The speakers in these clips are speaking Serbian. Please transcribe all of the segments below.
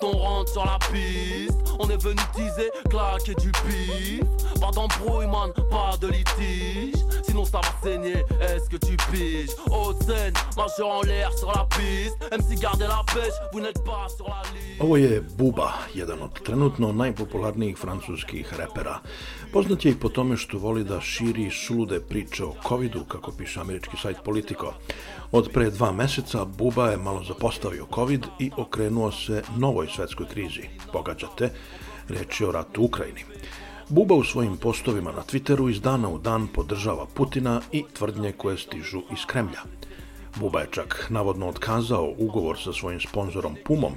quand on rentre sur la piste, on est venu teaser, claquer du pif. Pas d'embrouille, man, pas de litige. Sinon ça va saigner, est-ce que tu piges Haute scène, marcheur en l'air sur la piste. MC gardez la pêche, vous n'êtes pas sur la liste. Ovo je Buba, jedan od trenutno najpopularnijih francuskih repera. Poznat je i po tome što voli da širi sulude priče o covidu, kako piše američki sajt Politico. Od pre dva meseca Buba je malo zapostavio covid i okrenuo se novoj svetskoj krizi. Pogađate, reč je o ratu u Ukrajini. Buba u svojim postovima na Twitteru iz dana u dan podržava Putina i tvrdnje koje stižu iz Kremlja. Buba je čak navodno otkazao ugovor sa svojim sponzorom Pumom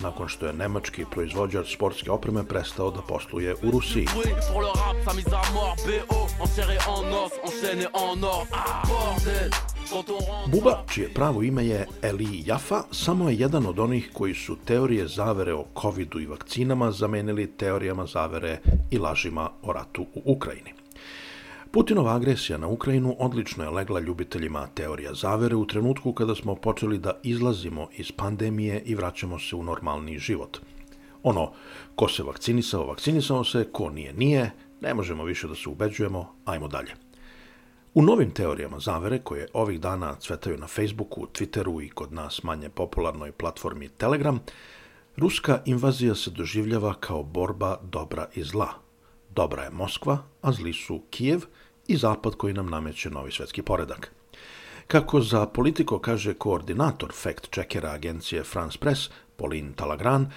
nakon što je nemački proizvođač sportske opreme prestao da posluje u Rusiji. Ah. Buba, čije pravo ime je Eli Jafa, samo je jedan od onih koji su teorije zavere o covidu i vakcinama zamenili teorijama zavere i lažima o ratu u Ukrajini. Putinova agresija na Ukrajinu odlično je legla ljubiteljima teorija zavere u trenutku kada smo počeli da izlazimo iz pandemije i vraćamo se u normalni život. Ono, ko se vakcinisao, vakcinisao se, ko nije, nije, ne možemo više da se ubeđujemo, ajmo dalje. U novim teorijama zavere, koje ovih dana cvetaju na Facebooku, Twitteru i kod nas manje popularnoj platformi Telegram, ruska invazija se doživljava kao borba dobra i zla. Dobra je Moskva, a zli su Kijev i Zapad koji nam nameće novi svetski poredak. Kako za politiko kaže koordinator fact-checkera agencije France Press, Pauline Talagran,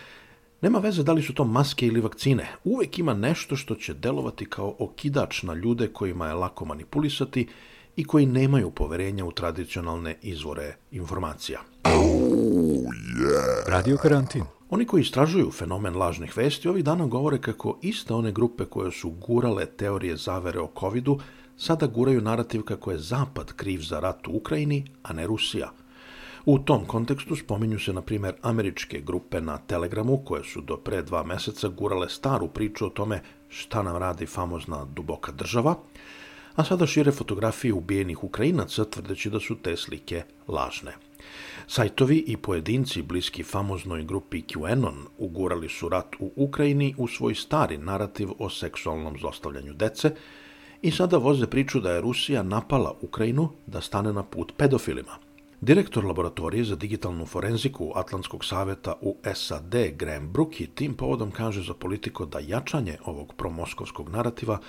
nema veze da li su to maske ili vakcine. Uvek ima nešto što će delovati kao okidač na ljude kojima je lako manipulisati i koji nemaju poverenja u tradicionalne izvore informacija. Radio Karantin Oni koji istražuju fenomen lažnih vesti ovih dana govore kako iste one grupe koje su gurale teorije zavere o covidu sada guraju narativ kako je Zapad kriv za rat u Ukrajini, a ne Rusija. U tom kontekstu spominju se, na primjer, američke grupe na Telegramu koje su do pre dva meseca gurale staru priču o tome šta nam radi famozna duboka država, a sada šire fotografije ubijenih Ukrajinaca tvrdeći da su te slike lažne. Sajtovi i pojedinci bliski famoznoj grupi QAnon ugurali su rat u Ukrajini u svoj stari narativ o seksualnom zlostavljanju dece i sada voze priču da je Rusija napala Ukrajinu da stane na put pedofilima. Direktor laboratorije za digitalnu forenziku Atlantskog saveta u SAD, Graham Brooke, tim povodom kaže za politiko da jačanje ovog promoskovskog narativa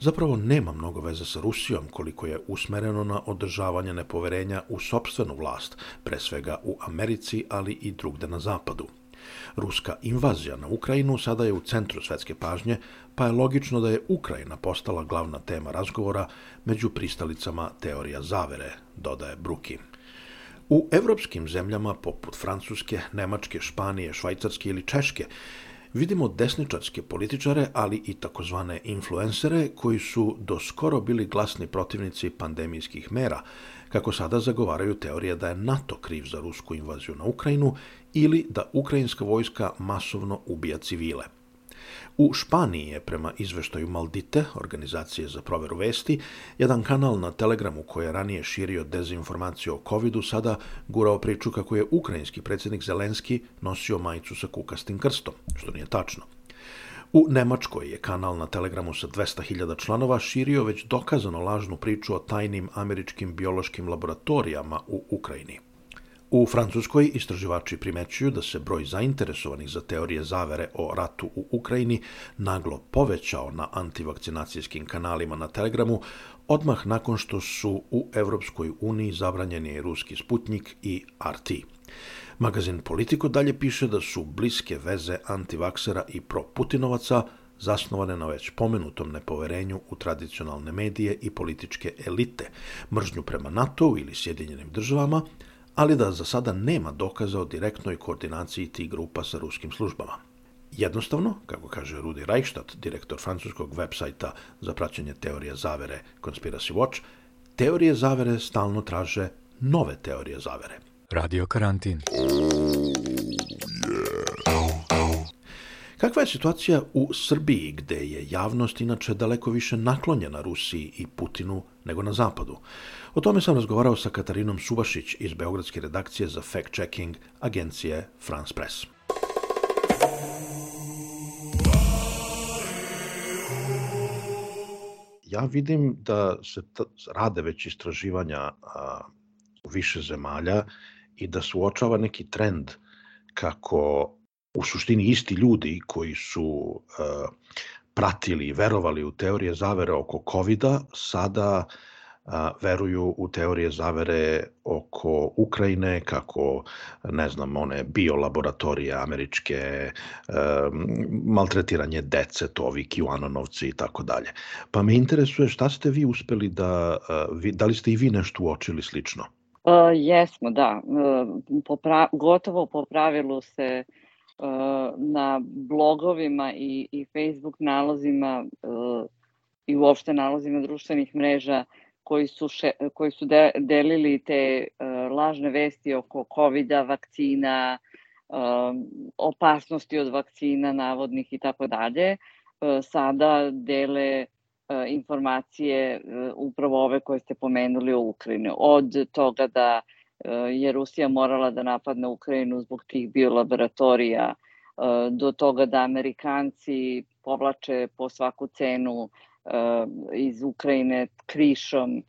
zapravo nema mnogo veze sa Rusijom koliko je usmereno na održavanje nepoverenja u sopstvenu vlast, pre svega u Americi, ali i drugde na zapadu. Ruska invazija na Ukrajinu sada je u centru svetske pažnje, pa je logično da je Ukrajina postala glavna tema razgovora među pristalicama teorija zavere, dodaje Bruki. U evropskim zemljama poput Francuske, Nemačke, Španije, Švajcarske ili Češke vidimo desničarske političare, ali i takozvane influencere koji su do skoro bili glasni protivnici pandemijskih mera, kako sada zagovaraju teorije da je NATO kriv za rusku invaziju na Ukrajinu ili da ukrajinska vojska masovno ubija civile. U Španiji je prema izveštaju Maldite, organizacije za proveru vesti, jedan kanal na Telegramu koji je ranije širio dezinformaciju o covidu sada gurao priču kako je ukrajinski predsjednik Zelenski nosio majicu sa kukastim krstom, što nije tačno. U Nemačkoj je kanal na Telegramu sa 200.000 članova širio već dokazano lažnu priču o tajnim američkim biološkim laboratorijama u Ukrajini. U Francuskoj istraživači primećuju da se broj zainteresovanih za teorije zavere o ratu u Ukrajini naglo povećao na antivakcinacijskim kanalima na Telegramu odmah nakon što su u Evropskoj uniji zabranjeni ruski Sputnik i RT. Magazin Politico dalje piše da su bliske veze antivaksera i pro-Putinovaca zasnovane na već pomenutom nepoverenju u tradicionalne medije i političke elite, mržnju prema NATO ili Sjedinjenim državama, ali da za sada nema dokaza o direktnoj koordinaciji tih grupa sa ruskim službama. Jednostavno, kako kaže Rudi Reichstadt, direktor francuskog web sajta za praćenje teorije zavere Conspiracy Watch, teorije zavere stalno traže nove teorije zavere. Radio karantin. Kakva je situacija u Srbiji, gde je javnost inače daleko više naklonjena Rusiji i Putinu nego na Zapadu? O tome sam razgovarao sa Katarinom Subašić iz Beogradske redakcije za fact-checking agencije France Press. Ja vidim da se rade već istraživanja a, više zemalja i da se uočava neki trend kako u suštini isti ljudi koji su uh, pratili i verovali u teorije zavere oko covid sada a, veruju u teorije zavere oko Ukrajine, kako, ne znam, one biolaboratorije američke, e, maltretiranje dece, to ovi i tako dalje. Pa me interesuje šta ste vi uspeli da, vi, da li ste i vi nešto uočili slično? Uh, jesmo, da. Uh, po pra, gotovo po pravilu se uh, na blogovima i, i Facebook nalozima uh, i uopšte nalozima društvenih mreža koji su, še, koji su de, delili te uh, lažne vesti oko covid vakcina, uh, opasnosti od vakcina navodnih i tako dalje, sada dele E, informacije e, upravo ove koje ste pomenuli o Ukrajini. Od toga da e, je Rusija morala da napadne Ukrajinu zbog tih biolaboratorija, do toga da Amerikanci povlače po svaku cenu iz Ukrajine krišom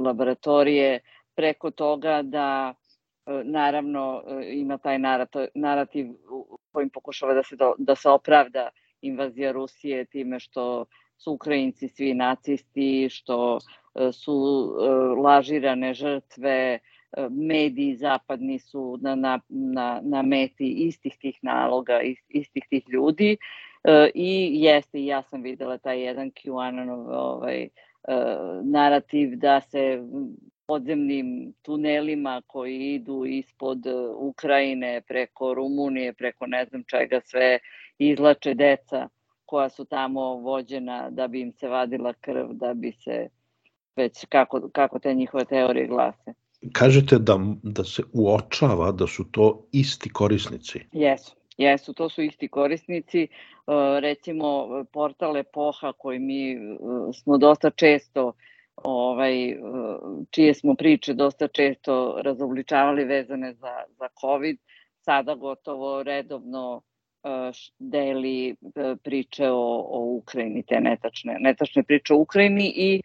laboratorije, preko toga da naravno ima taj narativ kojim pokušava da se, da se opravda invazija Rusije time što su Ukrajinci svi nacisti, što e, su e, lažirane žrtve, e, mediji zapadni su na, na, na, na meti istih tih naloga, istih tih ljudi i jeste, ja sam videla taj jedan QAnonov ovaj, narativ da se podzemnim tunelima koji idu ispod Ukrajine, preko Rumunije, preko ne znam čega sve, izlače deca koja su tamo vođena da bi im se vadila krv, da bi se već kako, kako te njihove teorije glase. Kažete da, da se uočava da su to isti korisnici? Jesu. Jesu, to su isti korisnici. E, recimo, portal Epoha koji mi e, smo dosta često ovaj, e, čije smo priče dosta često razobličavali vezane za, za COVID, sada gotovo redovno deli priče o, o Ukrajini, te netačne, netačne priče o Ukrajini i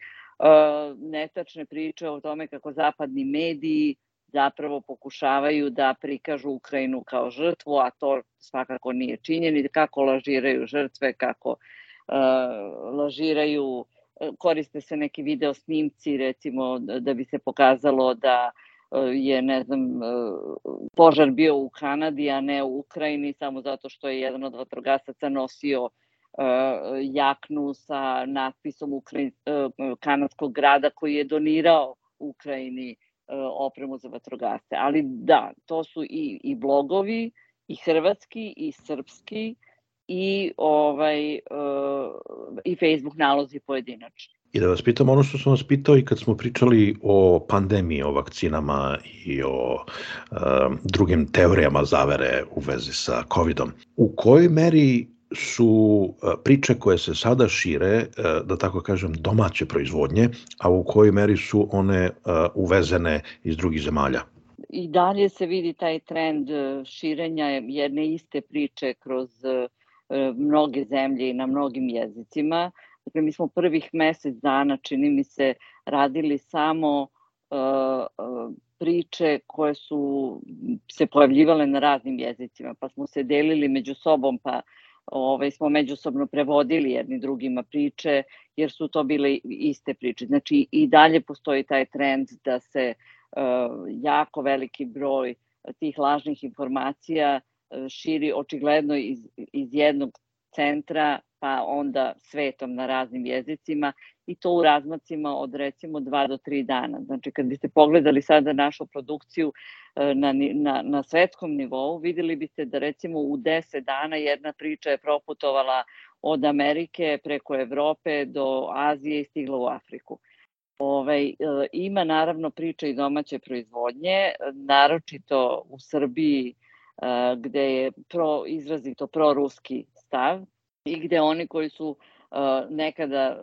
netačne priče o tome kako zapadni mediji zapravo pokušavaju da prikažu Ukrajinu kao žrtvu, a to svakako nije činjeni, kako lažiraju žrtve, kako uh, lažiraju, koriste se neki video snimci recimo da bi se pokazalo da uh, je, ne znam, e, požar bio u Kanadi, a ne u Ukrajini, samo zato što je jedan od vatrogasaca nosio e, jaknu sa natpisom Ukrajin, e, kanadskog grada koji je donirao Ukrajini opremu za vatrogasce. Ali da, to su i, i blogovi, i hrvatski, i srpski, i ovaj i Facebook nalozi pojedinačni. I da vas pitam ono što sam vas pitao i kad smo pričali o pandemiji, o vakcinama i o uh, drugim teorijama zavere u vezi sa COVID-om. U kojoj meri su uh, priče koje se sada šire, uh, da tako kažem, domaće proizvodnje, a u kojoj meri su one uh, uvezene iz drugih zemalja? I dalje se vidi taj trend širenja jedne iste priče kroz mnoge zemlje i na mnogim jezicima. Dakle, mi smo prvih mesec dana, čini mi se, radili samo uh, priče koje su se pojavljivale na raznim jezicima, pa smo se delili među sobom, pa ovaj, smo međusobno prevodili jedni drugima priče, jer su to bile iste priče. Znači i dalje postoji taj trend da se uh, jako veliki broj tih lažnih informacija širi očigledno iz, iz jednog centra pa onda svetom na raznim jezicima i to u razmacima od recimo 2 do 3 dana. Znači kad biste pogledali sada našu produkciju e, na, na, na svetskom nivou, videli biste da recimo u 10 dana jedna priča je proputovala od Amerike preko Evrope do Azije i stigla u Afriku. Ovaj, e, ima naravno priča i domaće proizvodnje, naročito u Srbiji e, gde je pro, izrazito proruski stav i gde oni koji su nekada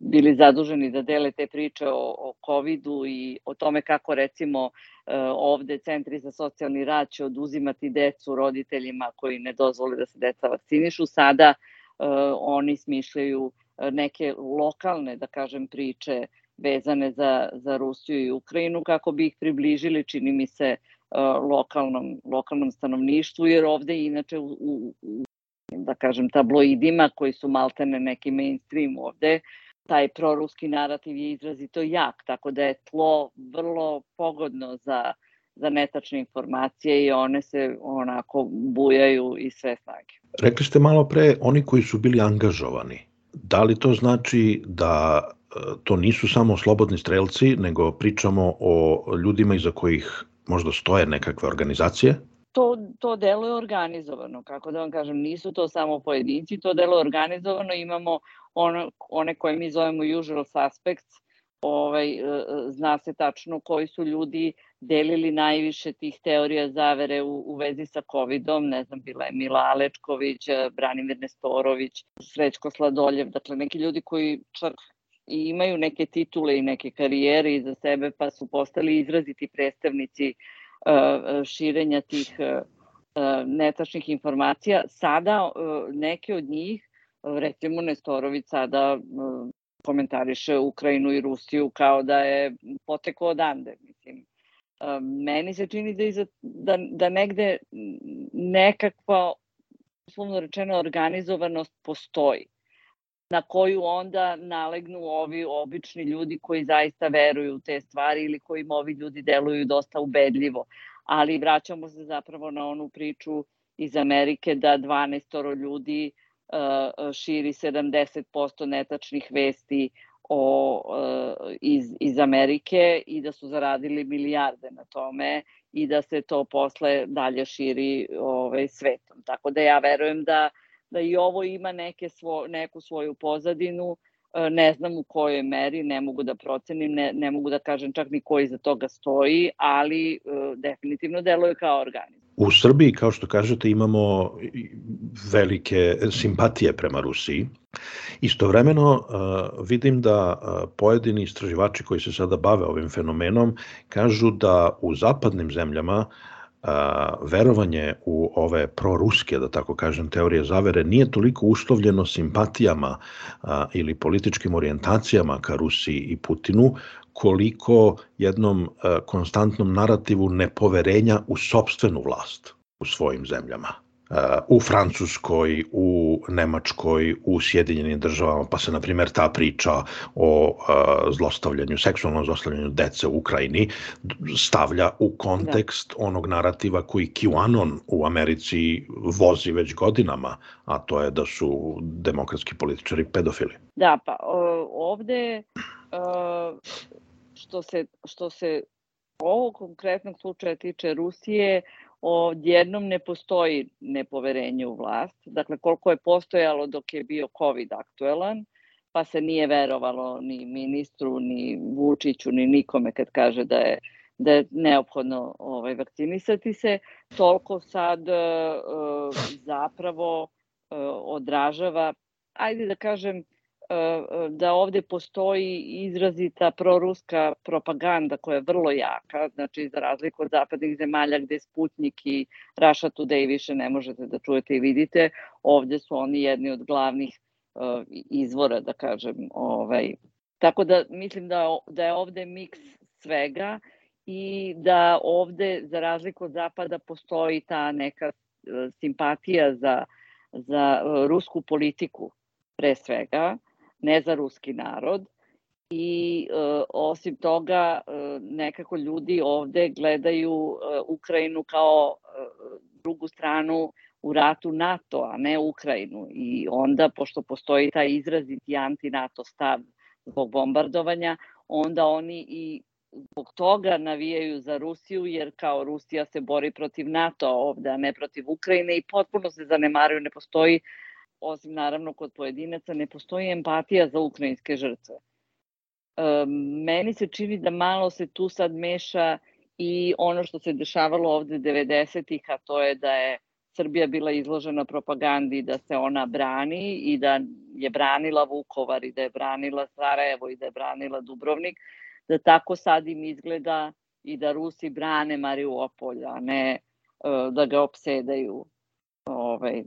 bili zaduženi da dele te priče o, o COVID-u i o tome kako recimo ovde centri za socijalni rad će oduzimati decu roditeljima koji ne dozvole da se deca vakcinišu, sada oni smišljaju neke lokalne, da kažem, priče vezane za, za Rusiju i Ukrajinu kako bi ih približili, čini mi se, lokalnom, lokalnom stanovništvu, jer ovde inače u, u, da kažem, tabloidima koji su maltene neki mainstream ovde, taj proruski narativ je izrazito jak, tako da je tlo vrlo pogodno za, za netačne informacije i one se onako bujaju i sve snage. Rekli ste malo pre oni koji su bili angažovani. Da li to znači da e, to nisu samo slobodni strelci, nego pričamo o ljudima iza kojih možda stoje nekakve organizacije? To, to deluje organizovano, kako da vam kažem, nisu to samo pojedinci, to deluje organizovano, imamo ono, one koje mi zovemo usual suspects, ovaj, e, e, zna se tačno koji su ljudi delili najviše tih teorija zavere u, u vezi sa COVID-om, ne znam, bila je Mila Alečković, e, Branimir Nestorović, Srećko Sladoljev, dakle neki ljudi koji čak i imaju neke titule i neke karijere iza sebe, pa su postali izraziti predstavnici uh, širenja tih e, e, netačnih informacija. Sada neke od njih, recimo Nestorović sada komentariše Ukrajinu i Rusiju kao da je poteko odande. Mislim, meni se čini da, iza, da, da negde nekakva, uslovno rečeno, organizovanost postoji na koju onda nalegnu ovi obični ljudi koji zaista veruju u te stvari ili kojim ovi ljudi deluju dosta ubedljivo. Ali vraćamo se zapravo na onu priču iz Amerike da 12 ljudi uh, širi 70% netačnih vesti o, uh, iz, iz Amerike i da su zaradili milijarde na tome i da se to posle dalje širi ovaj, svetom. Tako da ja verujem da uh, da i ovo ima neke svo, neku svoju pozadinu, e, ne znam u kojoj meri, ne mogu da procenim, ne, ne mogu da kažem čak ni koji za toga stoji, ali uh, definitivno deluje kao organizam. U Srbiji, kao što kažete, imamo velike simpatije prema Rusiji. Istovremeno uh, vidim da pojedini istraživači koji se sada bave ovim fenomenom kažu da u zapadnim zemljama a, verovanje u ove proruske, da tako kažem, teorije zavere nije toliko uslovljeno simpatijama a, ili političkim orijentacijama ka Rusiji i Putinu, koliko jednom a, konstantnom narativu nepoverenja u sobstvenu vlast u svojim zemljama u Francuskoj, u Nemačkoj, u Sjedinjenim državama, pa se, na primjer, ta priča o zlostavljanju, seksualnom zlostavljanju dece u Ukrajini stavlja u kontekst da. onog narativa koji QAnon u Americi vozi već godinama, a to je da su demokratski političari pedofili. Da, pa ovde što se, što se ovog konkretnog slučaja tiče Rusije, odjednom ne postoji nepoverenje u vlast. Dakle, koliko je postojalo dok je bio COVID aktuelan, pa se nije verovalo ni ministru, ni Vučiću, ni nikome kad kaže da je da je neophodno ovaj, vakcinisati se, toliko sad uh, zapravo uh, odražava, ajde da kažem, da ovde postoji izrazita proruska propaganda koja je vrlo jaka, znači za razliku od zapadnih zemalja gde Sputnik i Russia Today više ne možete da čujete i vidite, ovde su oni jedni od glavnih uh, izvora, da kažem. Ovaj. Tako da mislim da, da je ovde miks svega i da ovde, za razliku od Zapada, postoji ta neka e, simpatija za, za e, rusku politiku, pre svega, ne za ruski narod. I e, osim toga, e, nekako ljudi ovde gledaju e, Ukrajinu kao e, drugu stranu u ratu NATO, a ne Ukrajinu. I onda, pošto postoji taj izraziti anti-NATO stav zbog bombardovanja, onda oni i zbog toga navijaju za Rusiju, jer kao Rusija se bori protiv NATO ovde, a ne protiv Ukrajine i potpuno se zanemaruju, ne postoji, osim naravno kod pojedinaca, ne postoji empatija za ukrajinske žrtve. E, meni se čini da malo se tu sad meša i ono što se dešavalo ovde 90-ih, a to je da je Srbija bila izložena propagandi da se ona brani i da je branila Vukovar i da je branila Sarajevo i da je branila Dubrovnik, da tako sad im izgleda i da Rusi brane Mariupolj, a ne uh, da ga opsedaju. Ovaj,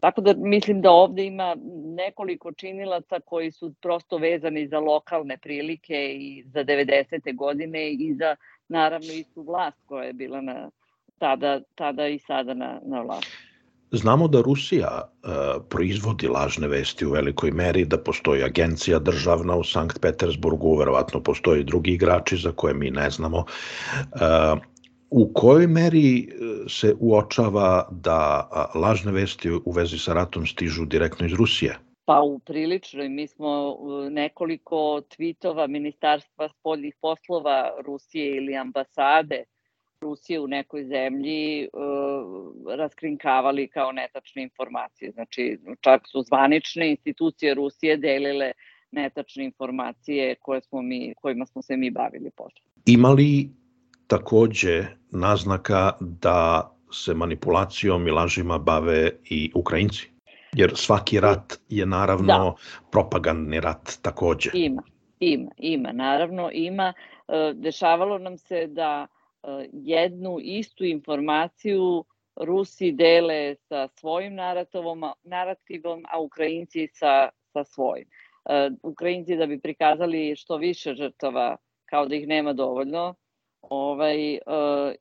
tako da mislim da ovde ima nekoliko činilaca koji su prosto vezani za lokalne prilike i za 90. godine i za naravno istu vlast koja je bila na, tada, tada i sada na, na vlasti. Znamo da Rusija e, proizvodi lažne vesti u velikoj meri, da postoji agencija državna u Sankt Petersburgu, verovatno postoji drugi igrači za koje mi ne znamo. E, u kojoj meri e, se uočava da lažne vesti u vezi sa ratom stižu direktno iz Rusije? Pa u priličnoj, mi smo nekoliko tvitova Ministarstva spoljnih poslova Rusije ili ambasade Rusije u nekoj zemlji uh, raskrinkavali kao netačne informacije. Znači, čak su zvanične institucije Rusije delile netačne informacije koje smo mi, kojima smo se mi bavili posle. Ima li takođe naznaka da se manipulacijom i lažima bave i Ukrajinci? Jer svaki rat je naravno da. propagandni rat takođe. Ima, ima, ima, naravno ima. E, dešavalo nam se da e, jednu istu informaciju Rusi dele sa svojim narativom, narativom a Ukrajinci sa, sa svojim. E, Ukrajinci da bi prikazali što više žrtava kao da ih nema dovoljno ovaj,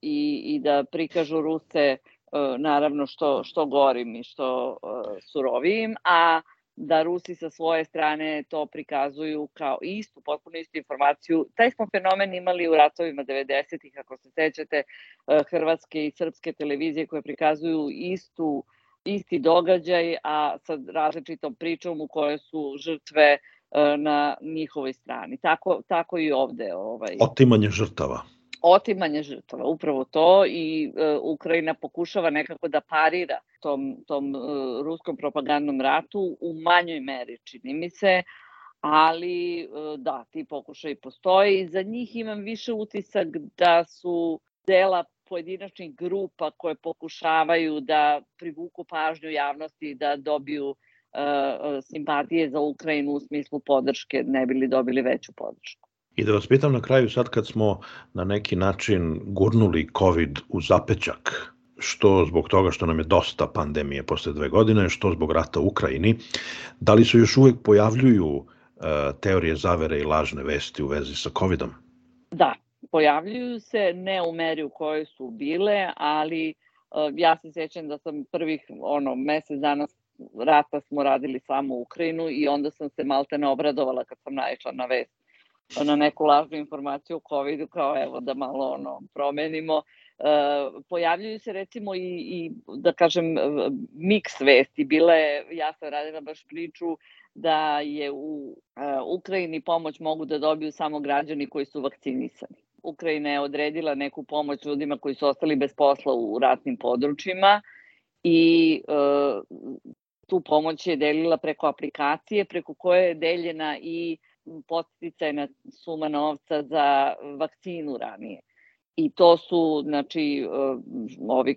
i, i da prikažu Ruse E, naravno što, što gorim i što uh, surovijim, a da Rusi sa svoje strane to prikazuju kao istu, potpuno istu informaciju. Taj smo fenomen imali u ratovima 90-ih, ako se sećate, uh, hrvatske i srpske televizije koje prikazuju istu, isti događaj, a sa različitom pričom u kojoj su žrtve uh, na njihovoj strani. Tako, tako i ovde. Ovaj. Otimanje žrtava otimanje žrtava, upravo to i e, Ukrajina pokušava nekako da parira tom, tom e, ruskom propagandnom ratu u manjoj meri, čini mi se, ali e, da, ti pokušaj postoje i za njih imam više utisak da su dela pojedinačnih grupa koje pokušavaju da privuku pažnju javnosti da dobiju uh, simpatije za Ukrajinu u smislu podrške, ne bili dobili veću podršku. I da vas pitam na kraju, sad kad smo na neki način gurnuli COVID u zapećak, što zbog toga što nam je dosta pandemije posle dve godine, što zbog rata u Ukrajini, da li se još uvek pojavljuju uh, teorije zavere i lažne vesti u vezi sa COVID-om? Da, pojavljuju se, ne u meri u kojoj su bile, ali uh, ja se sećam da sam prvih ono, mesec dana rata smo radili samo u Ukrajinu i onda sam se malte ne obradovala kad sam naišla na vest na neku lažnu informaciju o COVID-u, kao evo da malo ono promenimo. E, pojavljuju se recimo i, i da kažem miks vesti. Bila je, ja sam radila baš priču da je u e, Ukrajini pomoć mogu da dobiju samo građani koji su vakcinisani. Ukrajina je odredila neku pomoć ljudima koji su ostali bez posla u ratnim područjima i e, tu pomoć je delila preko aplikacije preko koje je deljena i posticajna suma novca za vakcinu ranije. I to su, znači, uh, ovi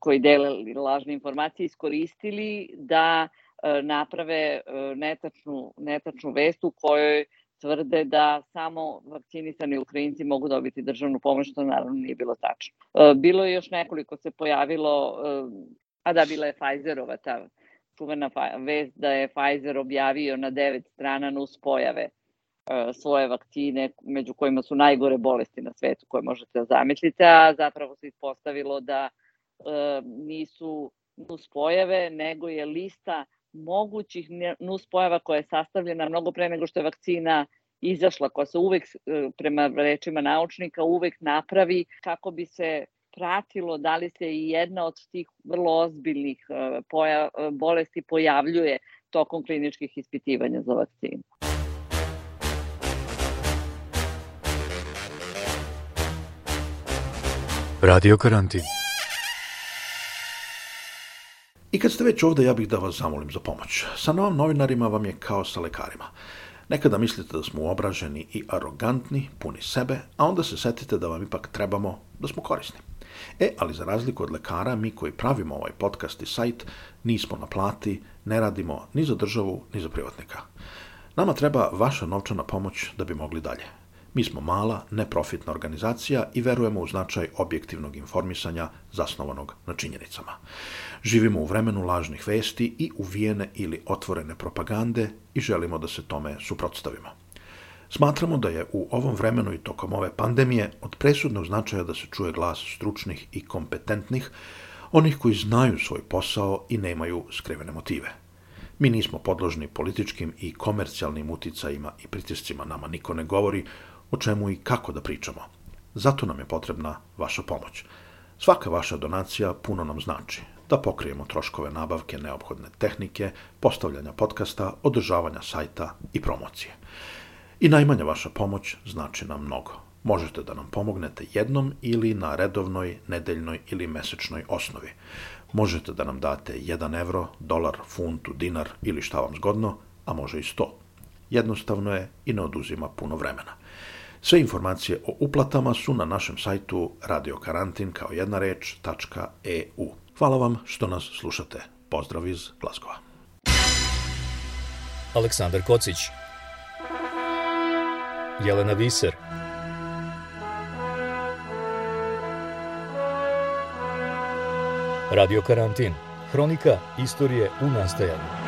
koji dele lažne informacije iskoristili da uh, naprave uh, netačnu, netačnu vest u kojoj tvrde da samo vakcinisani Ukrajinci mogu dobiti državnu pomoć, što naravno nije bilo tačno. Bilo je još nekoliko se pojavilo, a da bila je Pfizerova ta čuvena vest da je Pfizer objavio na devet strana nus pojave svoje vakcine, među kojima su najgore bolesti na svetu koje možete da zamislite, a zapravo se ispostavilo da nisu nuspojave, nego je lista mogućih nuspojava koja je sastavljena mnogo pre nego što je vakcina izašla, koja se uvek, prema rečima naučnika, uvek napravi kako bi se pratilo da li se i jedna od tih vrlo ozbiljnih poja, bolesti pojavljuje tokom kliničkih ispitivanja za vakcinu. Radio karantin. I kad ste već ovde, ja bih da vas zamolim za pomoć. Sa novom novinarima vam je kao sa lekarima. Nekada mislite da smo uobraženi i arogantni, puni sebe, a onda se setite da vam ipak trebamo, da smo korisni. E, ali za razliku od lekara, mi koji pravimo ovaj podcast i sajt, nismo na plati, ne radimo ni za državu, ni za privatnika. Nama treba vaša novčana pomoć da bi mogli dalje. Mi smo mala, neprofitna organizacija i verujemo u značaj objektivnog informisanja zasnovanog na činjenicama. Živimo u vremenu lažnih vesti i uvijene ili otvorene propagande i želimo da se tome suprotstavimo. Smatramo da je u ovom vremenu i tokom ove pandemije od presudnog značaja da se čuje glas stručnih i kompetentnih, onih koji znaju svoj posao i nemaju skrivene motive. Mi nismo podložni političkim i komercijalnim uticajima i pritiscima, nama niko ne govori o čemu i kako da pričamo. Zato nam je potrebna vaša pomoć. Svaka vaša donacija puno nam znači da pokrijemo troškove nabavke neophodne tehnike, postavljanja podcasta, održavanja sajta i promocije. I najmanja vaša pomoć znači nam mnogo. Možete da nam pomognete jednom ili na redovnoj, nedeljnoj ili mesečnoj osnovi. Možete da nam date 1 evro, dolar, funtu, dinar ili šta vam zgodno, a može i 100. Jednostavno je i ne oduzima puno vremena. Sve informacije o uplatama su na našem sajtu radiokarantin kao jedna reč, .eu. Hvala vam što nas slušate. Pozdrav iz Glasgova. Aleksandar Kocić Jelena Viser Radio Karantin Hronika istorije u nastajanju